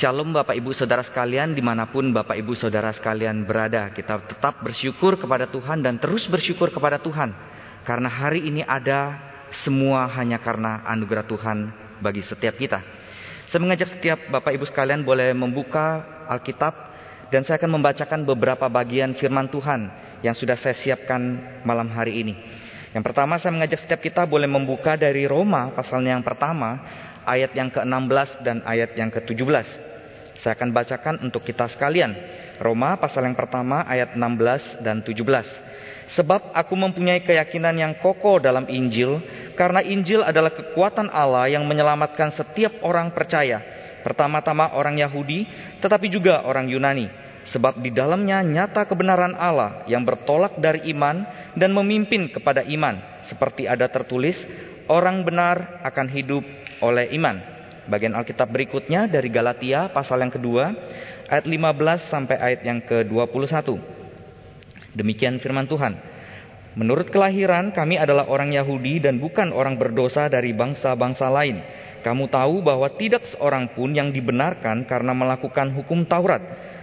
Shalom Bapak Ibu Saudara sekalian di mana pun Bapak Ibu Saudara sekalian berada. Kita tetap bersyukur kepada Tuhan dan terus bersyukur kepada Tuhan. Karena hari ini ada semua hanya karena anugerah Tuhan bagi setiap kita. Saya mengajak setiap Bapak Ibu sekalian boleh membuka Alkitab dan saya akan membacakan beberapa bagian firman Tuhan yang sudah saya siapkan malam hari ini. Yang pertama saya mengajak setiap kita boleh membuka dari Roma pasalnya yang pertama ayat yang ke-16 dan ayat yang ke-17. Saya akan bacakan untuk kita sekalian. Roma pasal yang pertama ayat 16 dan 17. Sebab aku mempunyai keyakinan yang kokoh dalam Injil, karena Injil adalah kekuatan Allah yang menyelamatkan setiap orang percaya. Pertama-tama orang Yahudi, tetapi juga orang Yunani. Sebab di dalamnya nyata kebenaran Allah yang bertolak dari iman dan memimpin kepada iman. Seperti ada tertulis, orang benar akan hidup oleh iman. Bagian Alkitab berikutnya dari Galatia pasal yang kedua ayat 15 sampai ayat yang ke-21. Demikian firman Tuhan. Menurut kelahiran kami adalah orang Yahudi dan bukan orang berdosa dari bangsa-bangsa lain. Kamu tahu bahwa tidak seorang pun yang dibenarkan karena melakukan hukum Taurat,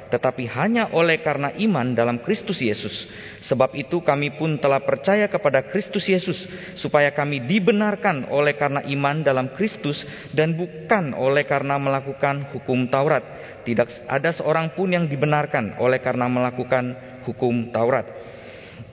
tetapi hanya oleh karena iman dalam Kristus Yesus. Sebab itu kami pun telah percaya kepada Kristus Yesus supaya kami dibenarkan oleh karena iman dalam Kristus dan bukan oleh karena melakukan hukum Taurat. Tidak ada seorang pun yang dibenarkan oleh karena melakukan hukum Taurat.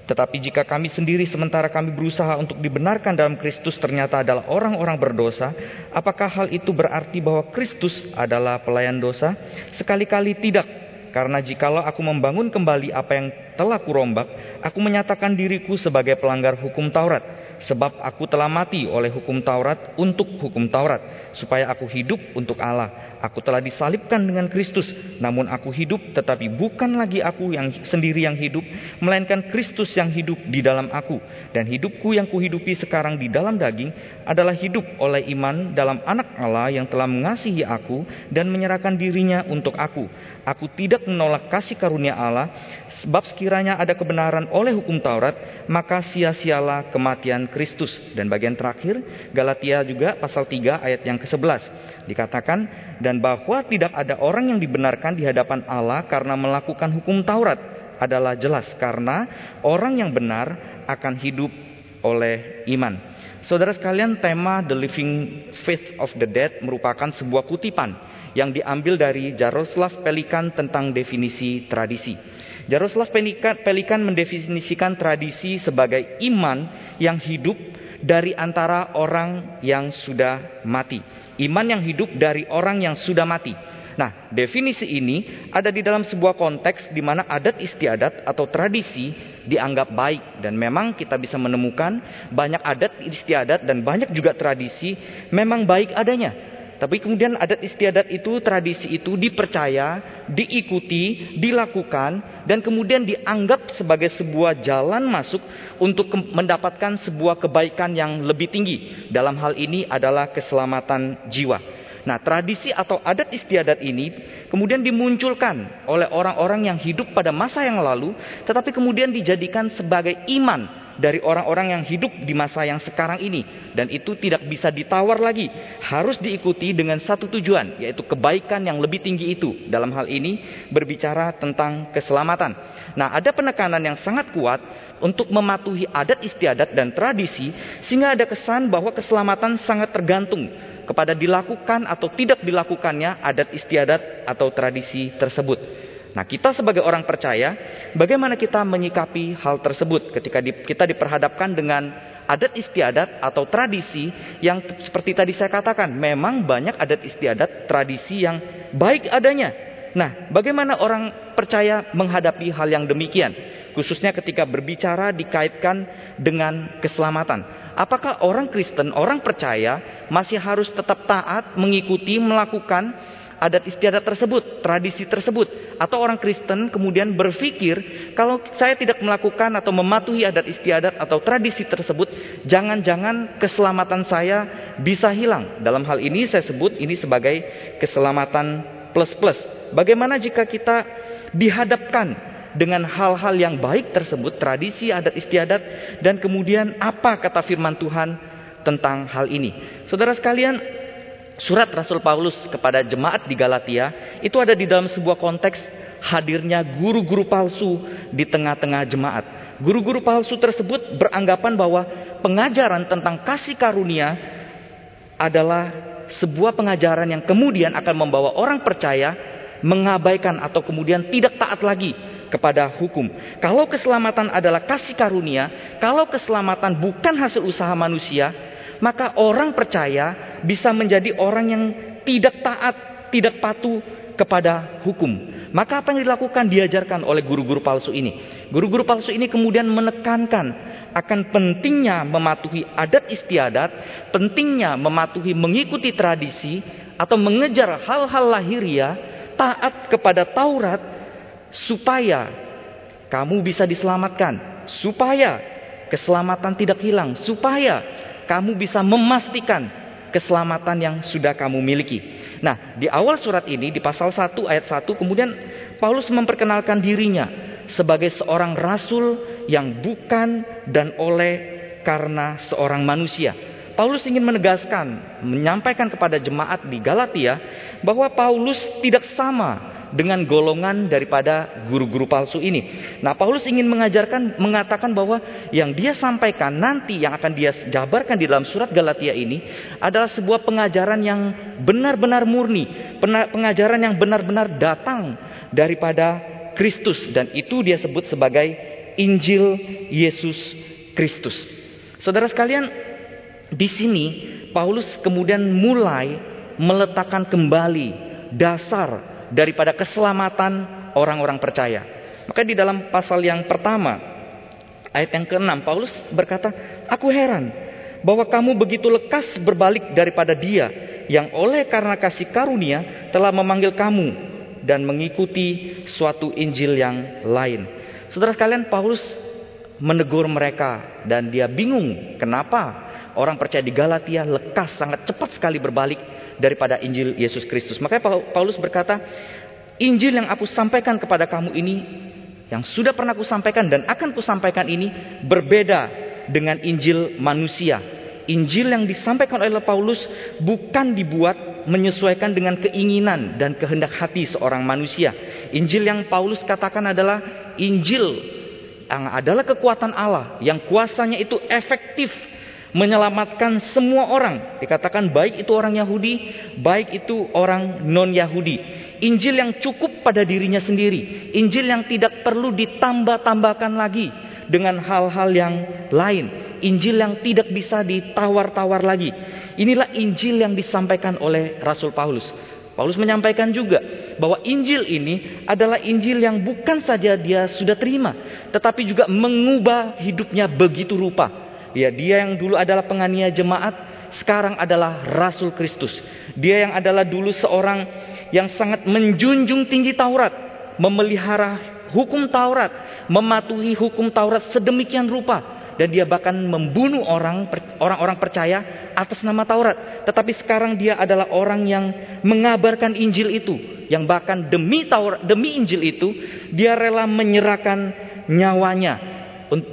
Tetapi jika kami sendiri sementara kami berusaha untuk dibenarkan dalam Kristus ternyata adalah orang-orang berdosa, apakah hal itu berarti bahwa Kristus adalah pelayan dosa? Sekali-kali tidak. Karena jikalau aku membangun kembali apa yang telah kurombak, aku menyatakan diriku sebagai pelanggar hukum Taurat. Sebab aku telah mati oleh hukum Taurat untuk hukum Taurat, supaya aku hidup untuk Allah. Aku telah disalibkan dengan Kristus, namun aku hidup tetapi bukan lagi aku yang sendiri yang hidup, melainkan Kristus yang hidup di dalam aku. Dan hidupku yang kuhidupi sekarang di dalam daging adalah hidup oleh iman dalam anak Allah yang telah mengasihi aku dan menyerahkan dirinya untuk aku. Aku tidak menolak kasih karunia Allah, sebab sekiranya ada kebenaran oleh hukum Taurat, maka sia-sialah kematian Kristus. Dan bagian terakhir, Galatia juga pasal 3 ayat yang ke-11. Dikatakan, dan bahwa tidak ada orang yang dibenarkan di hadapan Allah karena melakukan hukum Taurat adalah jelas karena orang yang benar akan hidup oleh iman. Saudara sekalian, tema The Living Faith of the Dead merupakan sebuah kutipan yang diambil dari Jaroslav Pelikan tentang definisi tradisi. Jaroslav Pelikan mendefinisikan tradisi sebagai iman yang hidup dari antara orang yang sudah mati. Iman yang hidup dari orang yang sudah mati. Nah, definisi ini ada di dalam sebuah konteks di mana adat istiadat atau tradisi dianggap baik dan memang kita bisa menemukan banyak adat istiadat dan banyak juga tradisi memang baik adanya. Tapi kemudian adat istiadat itu, tradisi itu dipercaya, diikuti, dilakukan, dan kemudian dianggap sebagai sebuah jalan masuk untuk mendapatkan sebuah kebaikan yang lebih tinggi. Dalam hal ini adalah keselamatan jiwa. Nah, tradisi atau adat istiadat ini kemudian dimunculkan oleh orang-orang yang hidup pada masa yang lalu, tetapi kemudian dijadikan sebagai iman dari orang-orang yang hidup di masa yang sekarang ini. Dan itu tidak bisa ditawar lagi. Harus diikuti dengan satu tujuan yaitu kebaikan yang lebih tinggi itu. Dalam hal ini berbicara tentang keselamatan. Nah ada penekanan yang sangat kuat untuk mematuhi adat istiadat dan tradisi sehingga ada kesan bahwa keselamatan sangat tergantung kepada dilakukan atau tidak dilakukannya adat istiadat atau tradisi tersebut Nah, kita sebagai orang percaya, bagaimana kita menyikapi hal tersebut ketika di, kita diperhadapkan dengan adat istiadat atau tradisi yang seperti tadi saya katakan, memang banyak adat istiadat, tradisi yang baik adanya. Nah, bagaimana orang percaya menghadapi hal yang demikian? Khususnya ketika berbicara dikaitkan dengan keselamatan. Apakah orang Kristen, orang percaya masih harus tetap taat, mengikuti, melakukan adat istiadat tersebut, tradisi tersebut. Atau orang Kristen kemudian berpikir, kalau saya tidak melakukan atau mematuhi adat istiadat atau tradisi tersebut, jangan-jangan keselamatan saya bisa hilang. Dalam hal ini saya sebut ini sebagai keselamatan plus-plus. Bagaimana jika kita dihadapkan dengan hal-hal yang baik tersebut, tradisi, adat istiadat, dan kemudian apa kata firman Tuhan tentang hal ini. Saudara sekalian, surat Rasul Paulus kepada jemaat di Galatia itu ada di dalam sebuah konteks hadirnya guru-guru palsu di tengah-tengah jemaat. Guru-guru palsu tersebut beranggapan bahwa pengajaran tentang kasih karunia adalah sebuah pengajaran yang kemudian akan membawa orang percaya mengabaikan atau kemudian tidak taat lagi kepada hukum. Kalau keselamatan adalah kasih karunia, kalau keselamatan bukan hasil usaha manusia, maka orang percaya bisa menjadi orang yang tidak taat, tidak patuh kepada hukum. Maka apa yang dilakukan diajarkan oleh guru-guru palsu ini. Guru-guru palsu ini kemudian menekankan akan pentingnya mematuhi adat istiadat, pentingnya mematuhi mengikuti tradisi atau mengejar hal-hal lahiriah, taat kepada Taurat supaya kamu bisa diselamatkan, supaya keselamatan tidak hilang, supaya kamu bisa memastikan keselamatan yang sudah kamu miliki. Nah, di awal surat ini di pasal 1 ayat 1 kemudian Paulus memperkenalkan dirinya sebagai seorang rasul yang bukan dan oleh karena seorang manusia. Paulus ingin menegaskan, menyampaikan kepada jemaat di Galatia bahwa Paulus tidak sama dengan golongan daripada guru-guru palsu ini. Nah, Paulus ingin mengajarkan mengatakan bahwa yang dia sampaikan nanti yang akan dia jabarkan di dalam surat Galatia ini adalah sebuah pengajaran yang benar-benar murni, pengajaran yang benar-benar datang daripada Kristus dan itu dia sebut sebagai Injil Yesus Kristus. Saudara sekalian, di sini Paulus kemudian mulai meletakkan kembali dasar daripada keselamatan orang-orang percaya. Maka di dalam pasal yang pertama, ayat yang ke-6, Paulus berkata, Aku heran bahwa kamu begitu lekas berbalik daripada dia yang oleh karena kasih karunia telah memanggil kamu dan mengikuti suatu Injil yang lain. Saudara sekalian, Paulus menegur mereka dan dia bingung kenapa orang percaya di Galatia lekas sangat cepat sekali berbalik daripada Injil Yesus Kristus. Makanya Paulus berkata, Injil yang aku sampaikan kepada kamu ini, yang sudah pernah aku sampaikan dan akan kusampaikan ini berbeda dengan Injil manusia. Injil yang disampaikan oleh Paulus bukan dibuat menyesuaikan dengan keinginan dan kehendak hati seorang manusia. Injil yang Paulus katakan adalah Injil yang adalah kekuatan Allah yang kuasanya itu efektif menyelamatkan semua orang. Dikatakan baik itu orang Yahudi, baik itu orang non-Yahudi. Injil yang cukup pada dirinya sendiri. Injil yang tidak perlu ditambah-tambahkan lagi dengan hal-hal yang lain. Injil yang tidak bisa ditawar-tawar lagi. Inilah Injil yang disampaikan oleh Rasul Paulus. Paulus menyampaikan juga bahwa Injil ini adalah Injil yang bukan saja dia sudah terima, tetapi juga mengubah hidupnya begitu rupa Ya, dia yang dulu adalah penganiaya jemaat, sekarang adalah Rasul Kristus. Dia yang adalah dulu seorang yang sangat menjunjung tinggi Taurat, memelihara hukum Taurat, mematuhi hukum Taurat sedemikian rupa dan dia bahkan membunuh orang orang-orang percaya atas nama Taurat. Tetapi sekarang dia adalah orang yang mengabarkan Injil itu, yang bahkan demi Taurat, demi Injil itu dia rela menyerahkan nyawanya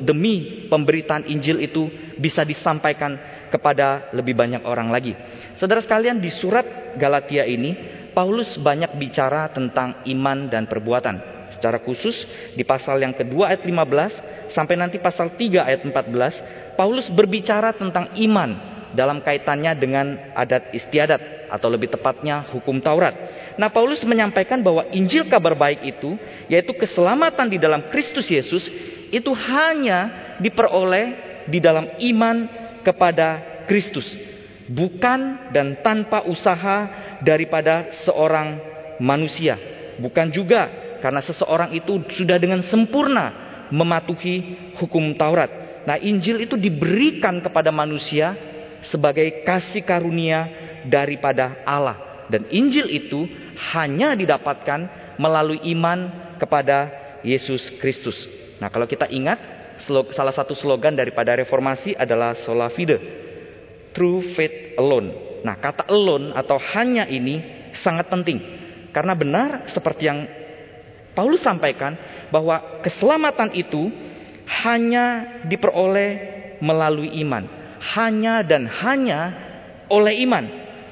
demi pemberitaan Injil itu bisa disampaikan kepada lebih banyak orang lagi. Saudara sekalian, di surat Galatia ini Paulus banyak bicara tentang iman dan perbuatan. Secara khusus di pasal yang kedua ayat 15 sampai nanti pasal 3 ayat 14, Paulus berbicara tentang iman dalam kaitannya dengan adat istiadat atau lebih tepatnya hukum Taurat. Nah, Paulus menyampaikan bahwa Injil kabar baik itu yaitu keselamatan di dalam Kristus Yesus itu hanya diperoleh di dalam iman kepada Kristus, bukan dan tanpa usaha daripada seorang manusia, bukan juga karena seseorang itu sudah dengan sempurna mematuhi hukum Taurat. Nah, Injil itu diberikan kepada manusia sebagai kasih karunia daripada Allah, dan Injil itu hanya didapatkan melalui iman kepada Yesus Kristus. Nah, kalau kita ingat, salah satu slogan daripada reformasi adalah sola fide. True faith alone. Nah, kata alone atau hanya ini sangat penting. Karena benar seperti yang Paulus sampaikan bahwa keselamatan itu hanya diperoleh melalui iman. Hanya dan hanya oleh iman.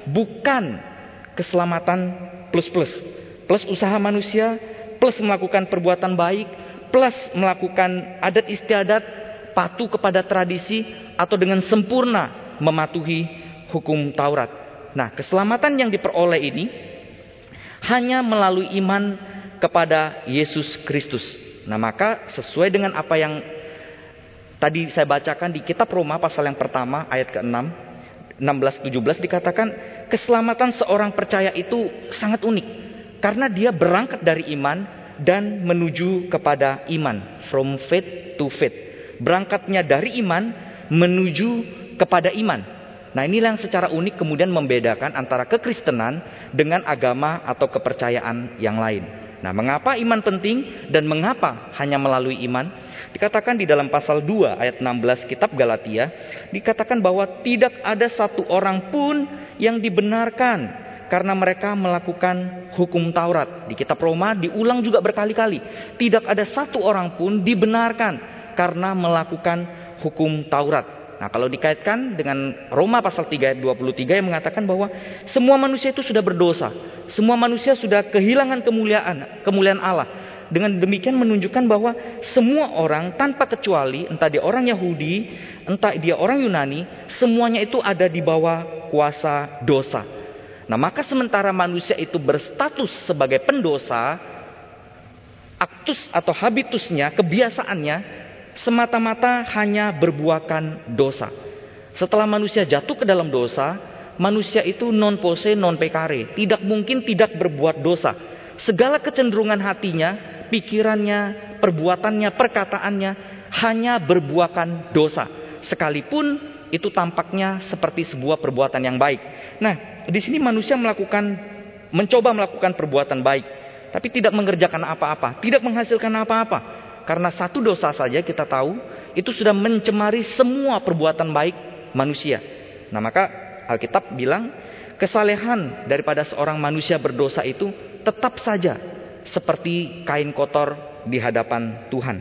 bukan keselamatan plus-plus. Plus usaha manusia, plus melakukan perbuatan baik, plus melakukan adat istiadat, patuh kepada tradisi, atau dengan sempurna mematuhi hukum Taurat. Nah, keselamatan yang diperoleh ini hanya melalui iman kepada Yesus Kristus. Nah, maka sesuai dengan apa yang tadi saya bacakan di kitab Roma pasal yang pertama ayat ke-6 16 17 dikatakan keselamatan seorang percaya itu sangat unik karena dia berangkat dari iman dan menuju kepada iman from faith to faith. Berangkatnya dari iman menuju kepada iman. Nah inilah yang secara unik kemudian membedakan antara kekristenan dengan agama atau kepercayaan yang lain. Nah mengapa iman penting dan mengapa hanya melalui iman? Dikatakan di dalam pasal 2 ayat 16 kitab Galatia, dikatakan bahwa tidak ada satu orang pun yang dibenarkan karena mereka melakukan hukum Taurat. Di kitab Roma diulang juga berkali-kali. Tidak ada satu orang pun dibenarkan karena melakukan hukum Taurat. Nah, kalau dikaitkan dengan Roma pasal 3 ayat 23 yang mengatakan bahwa semua manusia itu sudah berdosa. Semua manusia sudah kehilangan kemuliaan, kemuliaan Allah. Dengan demikian menunjukkan bahwa semua orang tanpa kecuali, entah dia orang Yahudi, entah dia orang Yunani, semuanya itu ada di bawah kuasa dosa. Nah, maka sementara manusia itu berstatus sebagai pendosa, aktus atau habitusnya, kebiasaannya semata-mata hanya berbuahkan dosa. Setelah manusia jatuh ke dalam dosa, manusia itu non pose non pekare, tidak mungkin tidak berbuat dosa. Segala kecenderungan hatinya, pikirannya, perbuatannya, perkataannya hanya berbuahkan dosa. Sekalipun itu tampaknya seperti sebuah perbuatan yang baik. Nah, di sini manusia melakukan mencoba melakukan perbuatan baik, tapi tidak mengerjakan apa-apa, tidak menghasilkan apa-apa. Karena satu dosa saja kita tahu itu sudah mencemari semua perbuatan baik manusia. Nah, maka Alkitab bilang kesalehan daripada seorang manusia berdosa itu tetap saja seperti kain kotor di hadapan Tuhan.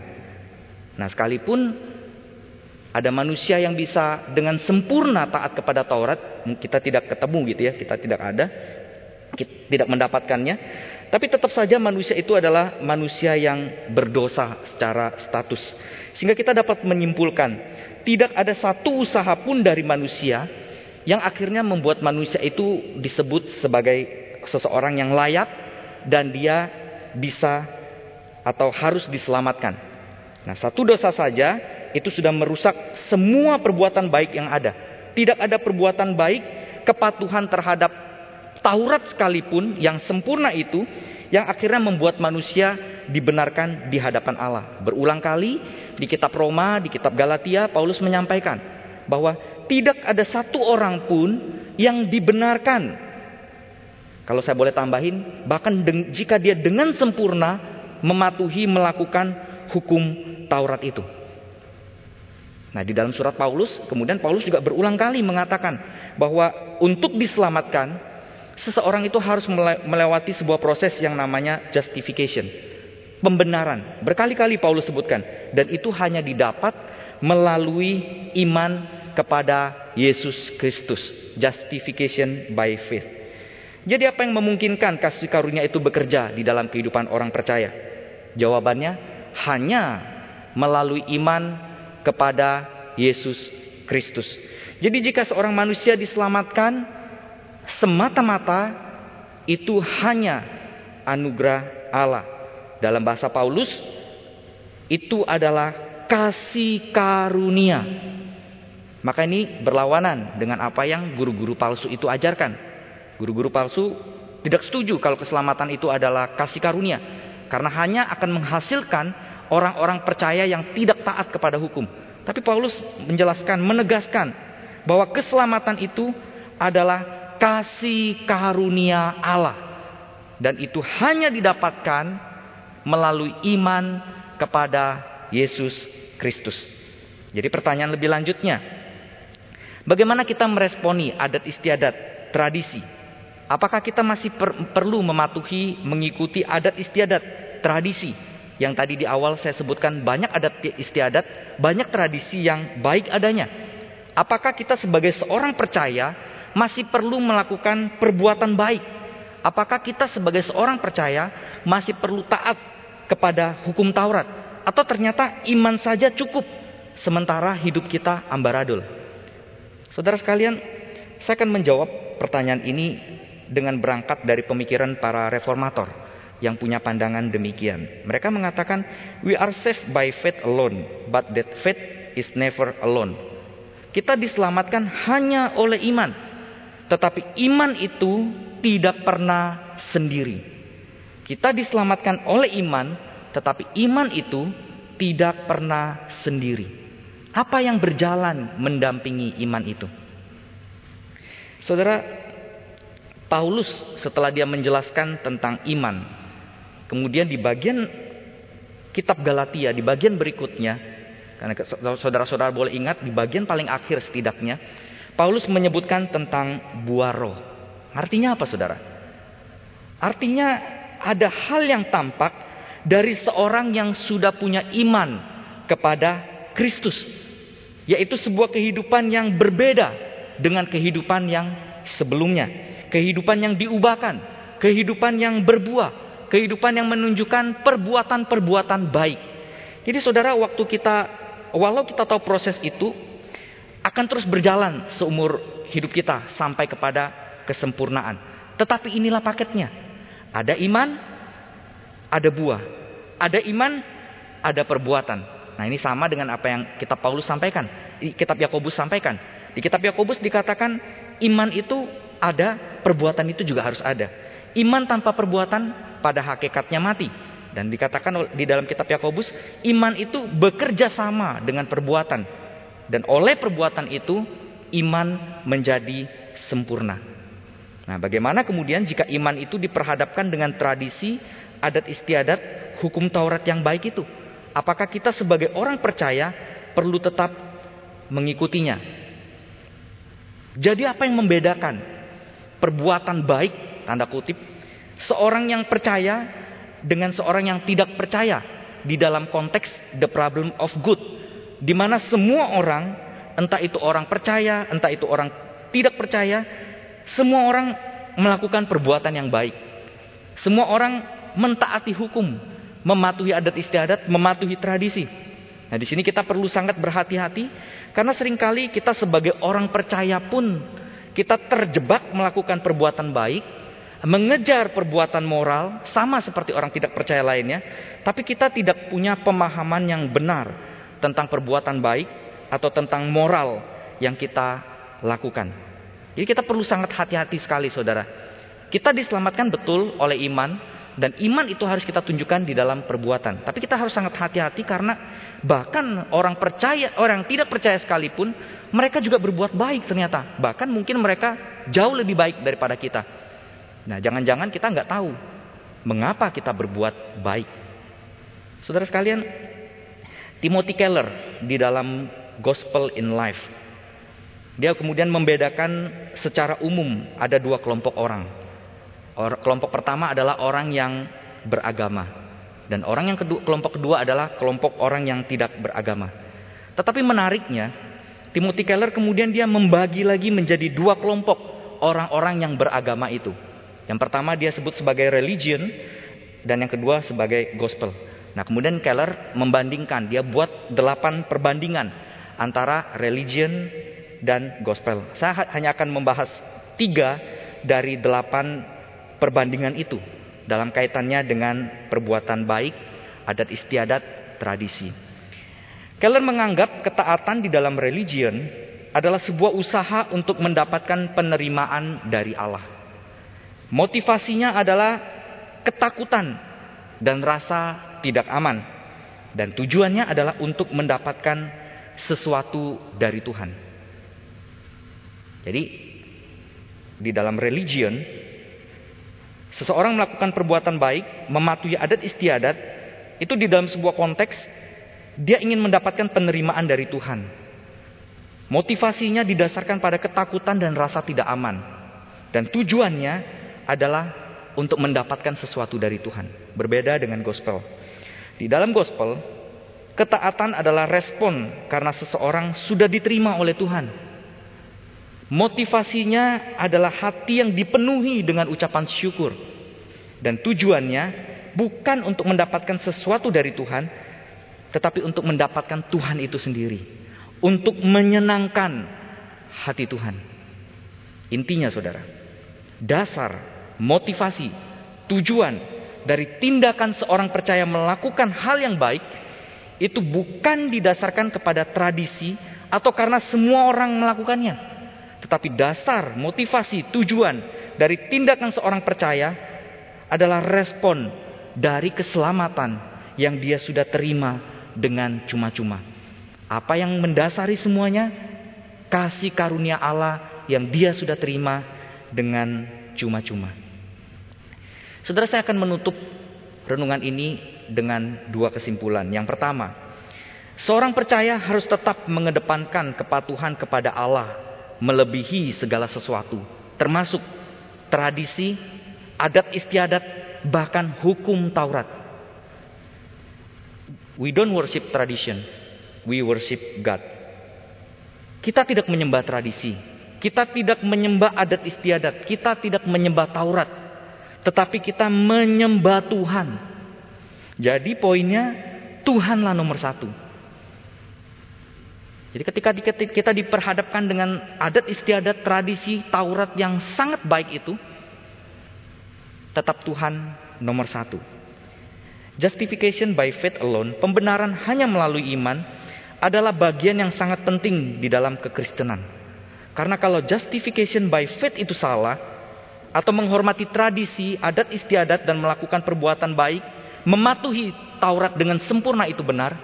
Nah, sekalipun ada manusia yang bisa dengan sempurna taat kepada Taurat, kita tidak ketemu gitu ya, kita tidak ada, kita tidak mendapatkannya. Tapi tetap saja manusia itu adalah manusia yang berdosa secara status. Sehingga kita dapat menyimpulkan, tidak ada satu usaha pun dari manusia yang akhirnya membuat manusia itu disebut sebagai seseorang yang layak dan dia bisa atau harus diselamatkan. Nah, satu dosa saja itu sudah merusak semua perbuatan baik yang ada. Tidak ada perbuatan baik, kepatuhan terhadap Taurat sekalipun yang sempurna itu yang akhirnya membuat manusia dibenarkan di hadapan Allah. Berulang kali di kitab Roma, di kitab Galatia, Paulus menyampaikan bahwa tidak ada satu orang pun yang dibenarkan. Kalau saya boleh tambahin, bahkan jika dia dengan sempurna mematuhi melakukan hukum Taurat itu. Nah, di dalam surat Paulus, kemudian Paulus juga berulang kali mengatakan bahwa untuk diselamatkan seseorang itu harus melewati sebuah proses yang namanya justification. Pembenaran. Berkali-kali Paulus sebutkan. Dan itu hanya didapat melalui iman kepada Yesus Kristus. Justification by faith. Jadi apa yang memungkinkan kasih karunia itu bekerja di dalam kehidupan orang percaya? Jawabannya hanya melalui iman kepada Yesus Kristus. Jadi jika seorang manusia diselamatkan semata-mata itu hanya anugerah Allah. Dalam bahasa Paulus, itu adalah kasih karunia. Maka ini berlawanan dengan apa yang guru-guru palsu itu ajarkan. Guru-guru palsu tidak setuju kalau keselamatan itu adalah kasih karunia. Karena hanya akan menghasilkan orang-orang percaya yang tidak taat kepada hukum. Tapi Paulus menjelaskan, menegaskan bahwa keselamatan itu adalah kasih karunia Allah. Dan itu hanya didapatkan melalui iman kepada Yesus Kristus. Jadi pertanyaan lebih lanjutnya. Bagaimana kita meresponi adat istiadat, tradisi? Apakah kita masih per perlu mematuhi, mengikuti adat istiadat, tradisi? Yang tadi di awal saya sebutkan banyak adat istiadat, banyak tradisi yang baik adanya. Apakah kita sebagai seorang percaya masih perlu melakukan perbuatan baik? Apakah kita sebagai seorang percaya masih perlu taat kepada hukum Taurat? Atau ternyata iman saja cukup sementara hidup kita ambaradul? Saudara sekalian, saya akan menjawab pertanyaan ini dengan berangkat dari pemikiran para reformator yang punya pandangan demikian. Mereka mengatakan, "We are saved by faith alone, but that faith is never alone." Kita diselamatkan hanya oleh iman, tetapi iman itu tidak pernah sendiri. Kita diselamatkan oleh iman, tetapi iman itu tidak pernah sendiri. Apa yang berjalan mendampingi iman itu? Saudara, Paulus setelah dia menjelaskan tentang iman, kemudian di bagian kitab Galatia, di bagian berikutnya, karena saudara-saudara boleh ingat, di bagian paling akhir setidaknya, Paulus menyebutkan tentang buah roh. Artinya apa saudara? Artinya ada hal yang tampak dari seorang yang sudah punya iman kepada Kristus. Yaitu sebuah kehidupan yang berbeda dengan kehidupan yang sebelumnya. Kehidupan yang diubahkan, kehidupan yang berbuah, kehidupan yang menunjukkan perbuatan-perbuatan baik. Jadi saudara, waktu kita, walau kita tahu proses itu, akan terus berjalan seumur hidup kita sampai kepada kesempurnaan. Tetapi inilah paketnya. Ada iman, ada buah. Ada iman, ada perbuatan. Nah ini sama dengan apa yang kita Paulus sampaikan. Kitab Yakobus sampaikan. Di kitab Yakobus dikatakan iman itu ada, perbuatan itu juga harus ada. Iman tanpa perbuatan pada hakikatnya mati. Dan dikatakan di dalam kitab Yakobus, iman itu bekerja sama dengan perbuatan. Dan oleh perbuatan itu, iman menjadi sempurna. Nah, bagaimana kemudian jika iman itu diperhadapkan dengan tradisi, adat istiadat, hukum Taurat yang baik itu? Apakah kita sebagai orang percaya perlu tetap mengikutinya? Jadi apa yang membedakan perbuatan baik tanda kutip seorang yang percaya dengan seorang yang tidak percaya di dalam konteks the problem of good di mana semua orang entah itu orang percaya entah itu orang tidak percaya semua orang melakukan perbuatan yang baik. Semua orang mentaati hukum mematuhi adat istiadat mematuhi tradisi. Nah di sini kita perlu sangat berhati-hati karena sering kali kita sebagai orang percaya pun kita terjebak melakukan perbuatan baik, mengejar perbuatan moral sama seperti orang tidak percaya lainnya, tapi kita tidak punya pemahaman yang benar tentang perbuatan baik atau tentang moral yang kita lakukan. Jadi kita perlu sangat hati-hati sekali saudara. Kita diselamatkan betul oleh iman, dan iman itu harus kita tunjukkan di dalam perbuatan. Tapi kita harus sangat hati-hati karena bahkan orang percaya, orang tidak percaya sekalipun, mereka juga berbuat baik ternyata. Bahkan mungkin mereka jauh lebih baik daripada kita. Nah, jangan-jangan kita nggak tahu mengapa kita berbuat baik. Saudara sekalian, Timothy Keller di dalam Gospel in Life, dia kemudian membedakan secara umum ada dua kelompok orang. Or, kelompok pertama adalah orang yang beragama. Dan orang yang kedua, kelompok kedua adalah kelompok orang yang tidak beragama. Tetapi menariknya, Timothy Keller kemudian dia membagi lagi menjadi dua kelompok orang-orang yang beragama itu. Yang pertama dia sebut sebagai religion dan yang kedua sebagai gospel. Nah kemudian Keller membandingkan, dia buat delapan perbandingan antara religion dan gospel. Saya hanya akan membahas tiga dari delapan perbandingan itu dalam kaitannya dengan perbuatan baik, adat istiadat, tradisi. Keller menganggap ketaatan di dalam religion adalah sebuah usaha untuk mendapatkan penerimaan dari Allah. Motivasinya adalah ketakutan dan rasa tidak aman. Dan tujuannya adalah untuk mendapatkan sesuatu dari Tuhan. Jadi di dalam religion Seseorang melakukan perbuatan baik, mematuhi adat istiadat, itu di dalam sebuah konteks dia ingin mendapatkan penerimaan dari Tuhan. Motivasinya didasarkan pada ketakutan dan rasa tidak aman. Dan tujuannya adalah untuk mendapatkan sesuatu dari Tuhan. Berbeda dengan gospel. Di dalam gospel, ketaatan adalah respon karena seseorang sudah diterima oleh Tuhan. Motivasinya adalah hati yang dipenuhi dengan ucapan syukur. Dan tujuannya bukan untuk mendapatkan sesuatu dari Tuhan, tetapi untuk mendapatkan Tuhan itu sendiri. Untuk menyenangkan hati Tuhan. Intinya saudara, dasar, motivasi, tujuan dari tindakan seorang percaya melakukan hal yang baik itu bukan didasarkan kepada tradisi atau karena semua orang melakukannya. Tetapi dasar, motivasi, tujuan dari tindakan seorang percaya adalah respon dari keselamatan yang dia sudah terima dengan cuma-cuma. Apa yang mendasari semuanya? Kasih karunia Allah yang dia sudah terima dengan cuma-cuma. Saudara saya akan menutup renungan ini dengan dua kesimpulan. Yang pertama, seorang percaya harus tetap mengedepankan kepatuhan kepada Allah melebihi segala sesuatu, termasuk tradisi, adat istiadat, bahkan hukum Taurat. We don't worship tradition, we worship God. Kita tidak menyembah tradisi, kita tidak menyembah adat istiadat, kita tidak menyembah Taurat, tetapi kita menyembah Tuhan. Jadi poinnya Tuhanlah nomor satu. Jadi ketika kita diperhadapkan dengan adat istiadat tradisi Taurat yang sangat baik itu, tetap Tuhan nomor satu. Justification by faith alone, pembenaran hanya melalui iman, adalah bagian yang sangat penting di dalam kekristenan. Karena kalau justification by faith itu salah, atau menghormati tradisi, adat istiadat dan melakukan perbuatan baik, mematuhi Taurat dengan sempurna itu benar,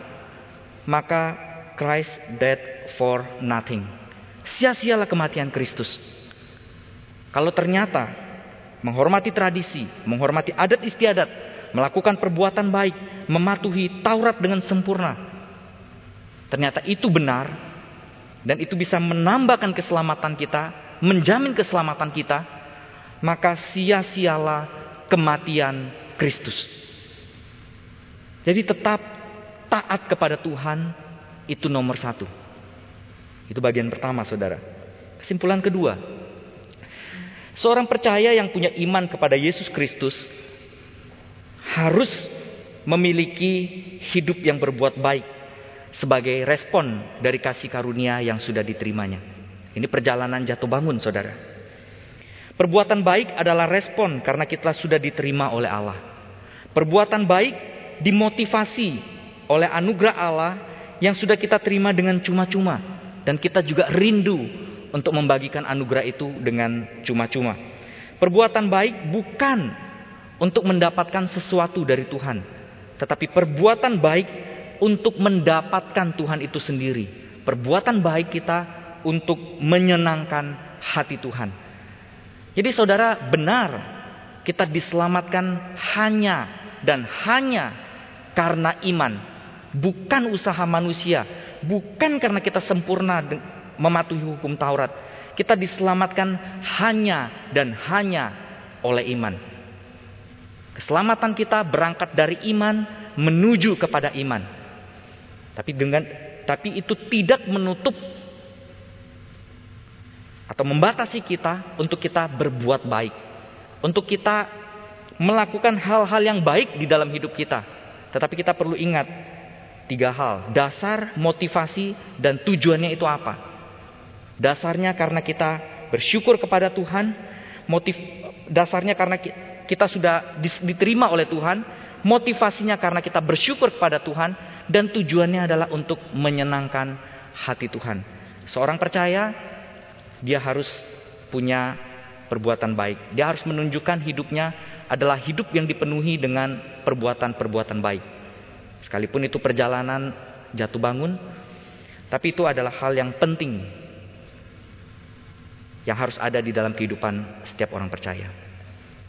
maka Christ died for nothing. Sia-sialah kematian Kristus. Kalau ternyata menghormati tradisi, menghormati adat istiadat, melakukan perbuatan baik, mematuhi Taurat dengan sempurna, ternyata itu benar dan itu bisa menambahkan keselamatan kita, menjamin keselamatan kita, maka sia-sialah kematian Kristus. Jadi tetap taat kepada Tuhan itu nomor satu. Itu bagian pertama saudara. Kesimpulan kedua. Seorang percaya yang punya iman kepada Yesus Kristus harus memiliki hidup yang berbuat baik sebagai respon dari kasih karunia yang sudah diterimanya. Ini perjalanan jatuh bangun saudara. Perbuatan baik adalah respon karena kita sudah diterima oleh Allah. Perbuatan baik dimotivasi oleh anugerah Allah yang sudah kita terima dengan cuma-cuma dan kita juga rindu untuk membagikan anugerah itu dengan cuma-cuma. Perbuatan baik bukan untuk mendapatkan sesuatu dari Tuhan, tetapi perbuatan baik untuk mendapatkan Tuhan itu sendiri. Perbuatan baik kita untuk menyenangkan hati Tuhan. Jadi saudara benar kita diselamatkan hanya dan hanya karena iman bukan usaha manusia, bukan karena kita sempurna mematuhi hukum Taurat. Kita diselamatkan hanya dan hanya oleh iman. Keselamatan kita berangkat dari iman menuju kepada iman. Tapi dengan tapi itu tidak menutup atau membatasi kita untuk kita berbuat baik. Untuk kita melakukan hal-hal yang baik di dalam hidup kita. Tetapi kita perlu ingat Tiga hal, dasar, motivasi, dan tujuannya itu apa? Dasarnya karena kita bersyukur kepada Tuhan, motif dasarnya karena kita sudah diterima oleh Tuhan, motivasinya karena kita bersyukur kepada Tuhan, dan tujuannya adalah untuk menyenangkan hati Tuhan. Seorang percaya, dia harus punya perbuatan baik. Dia harus menunjukkan hidupnya adalah hidup yang dipenuhi dengan perbuatan-perbuatan baik. Sekalipun itu perjalanan jatuh bangun, tapi itu adalah hal yang penting yang harus ada di dalam kehidupan setiap orang percaya.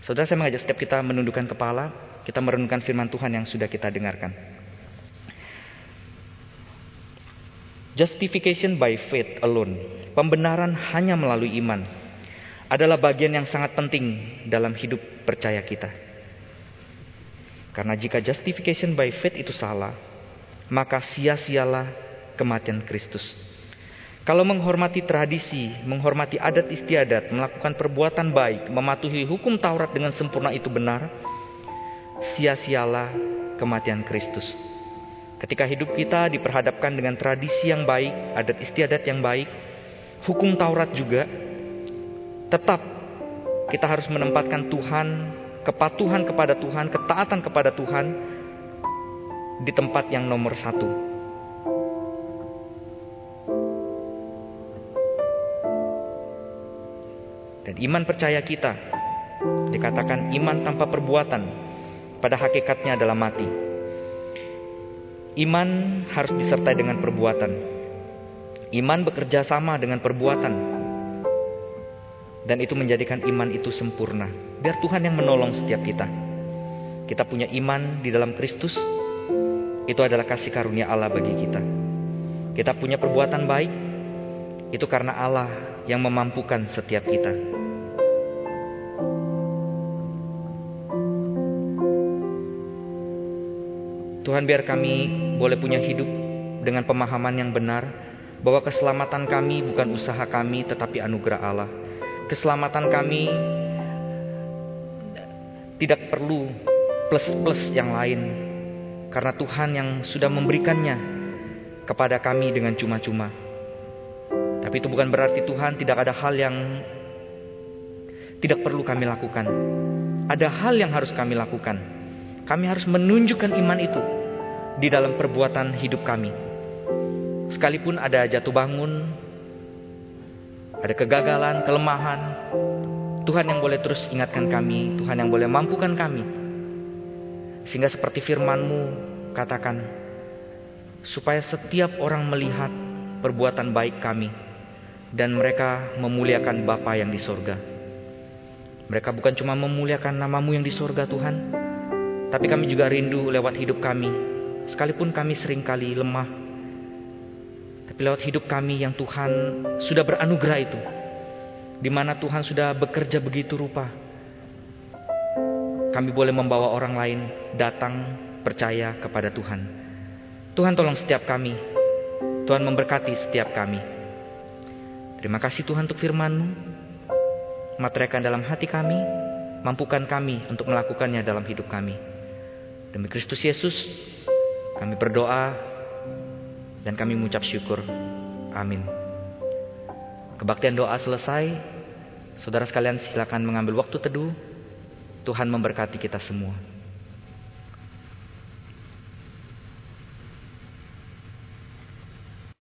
Saudara saya mengajak setiap kita menundukkan kepala, kita merenungkan firman Tuhan yang sudah kita dengarkan. Justification by faith alone, pembenaran hanya melalui iman, adalah bagian yang sangat penting dalam hidup percaya kita. Karena jika justification by faith itu salah, maka sia-sialah kematian Kristus. Kalau menghormati tradisi, menghormati adat istiadat, melakukan perbuatan baik, mematuhi hukum Taurat dengan sempurna itu benar, sia-sialah kematian Kristus. Ketika hidup kita diperhadapkan dengan tradisi yang baik, adat istiadat yang baik, hukum Taurat juga, tetap kita harus menempatkan Tuhan, kepatuhan kepada Tuhan, ketaatan kepada Tuhan di tempat yang nomor satu. Dan iman percaya kita dikatakan iman tanpa perbuatan pada hakikatnya adalah mati. Iman harus disertai dengan perbuatan. Iman bekerja sama dengan perbuatan. Dan itu menjadikan iman itu sempurna. Biar Tuhan yang menolong setiap kita. Kita punya iman di dalam Kristus. Itu adalah kasih karunia Allah bagi kita. Kita punya perbuatan baik. Itu karena Allah yang memampukan setiap kita. Tuhan biar kami boleh punya hidup dengan pemahaman yang benar bahwa keselamatan kami bukan usaha kami tetapi anugerah Allah. Keselamatan kami tidak perlu plus-plus yang lain karena Tuhan yang sudah memberikannya kepada kami dengan cuma-cuma. Tapi itu bukan berarti Tuhan tidak ada hal yang tidak perlu kami lakukan. Ada hal yang harus kami lakukan. Kami harus menunjukkan iman itu di dalam perbuatan hidup kami. Sekalipun ada jatuh bangun, ada kegagalan, kelemahan, Tuhan yang boleh terus ingatkan kami, Tuhan yang boleh mampukan kami. Sehingga seperti firman-Mu katakan, supaya setiap orang melihat perbuatan baik kami dan mereka memuliakan Bapa yang di sorga. Mereka bukan cuma memuliakan namamu yang di sorga Tuhan, tapi kami juga rindu lewat hidup kami Sekalipun kami sering kali lemah. Tapi lewat hidup kami yang Tuhan sudah beranugerah itu. Di mana Tuhan sudah bekerja begitu rupa. Kami boleh membawa orang lain datang percaya kepada Tuhan. Tuhan tolong setiap kami. Tuhan memberkati setiap kami. Terima kasih Tuhan untuk firman-Mu. Materaikan dalam hati kami. Mampukan kami untuk melakukannya dalam hidup kami. Demi Kristus Yesus, kami berdoa dan kami mengucap syukur. Amin. Kebaktian doa selesai. Saudara sekalian silakan mengambil waktu teduh. Tuhan memberkati kita semua.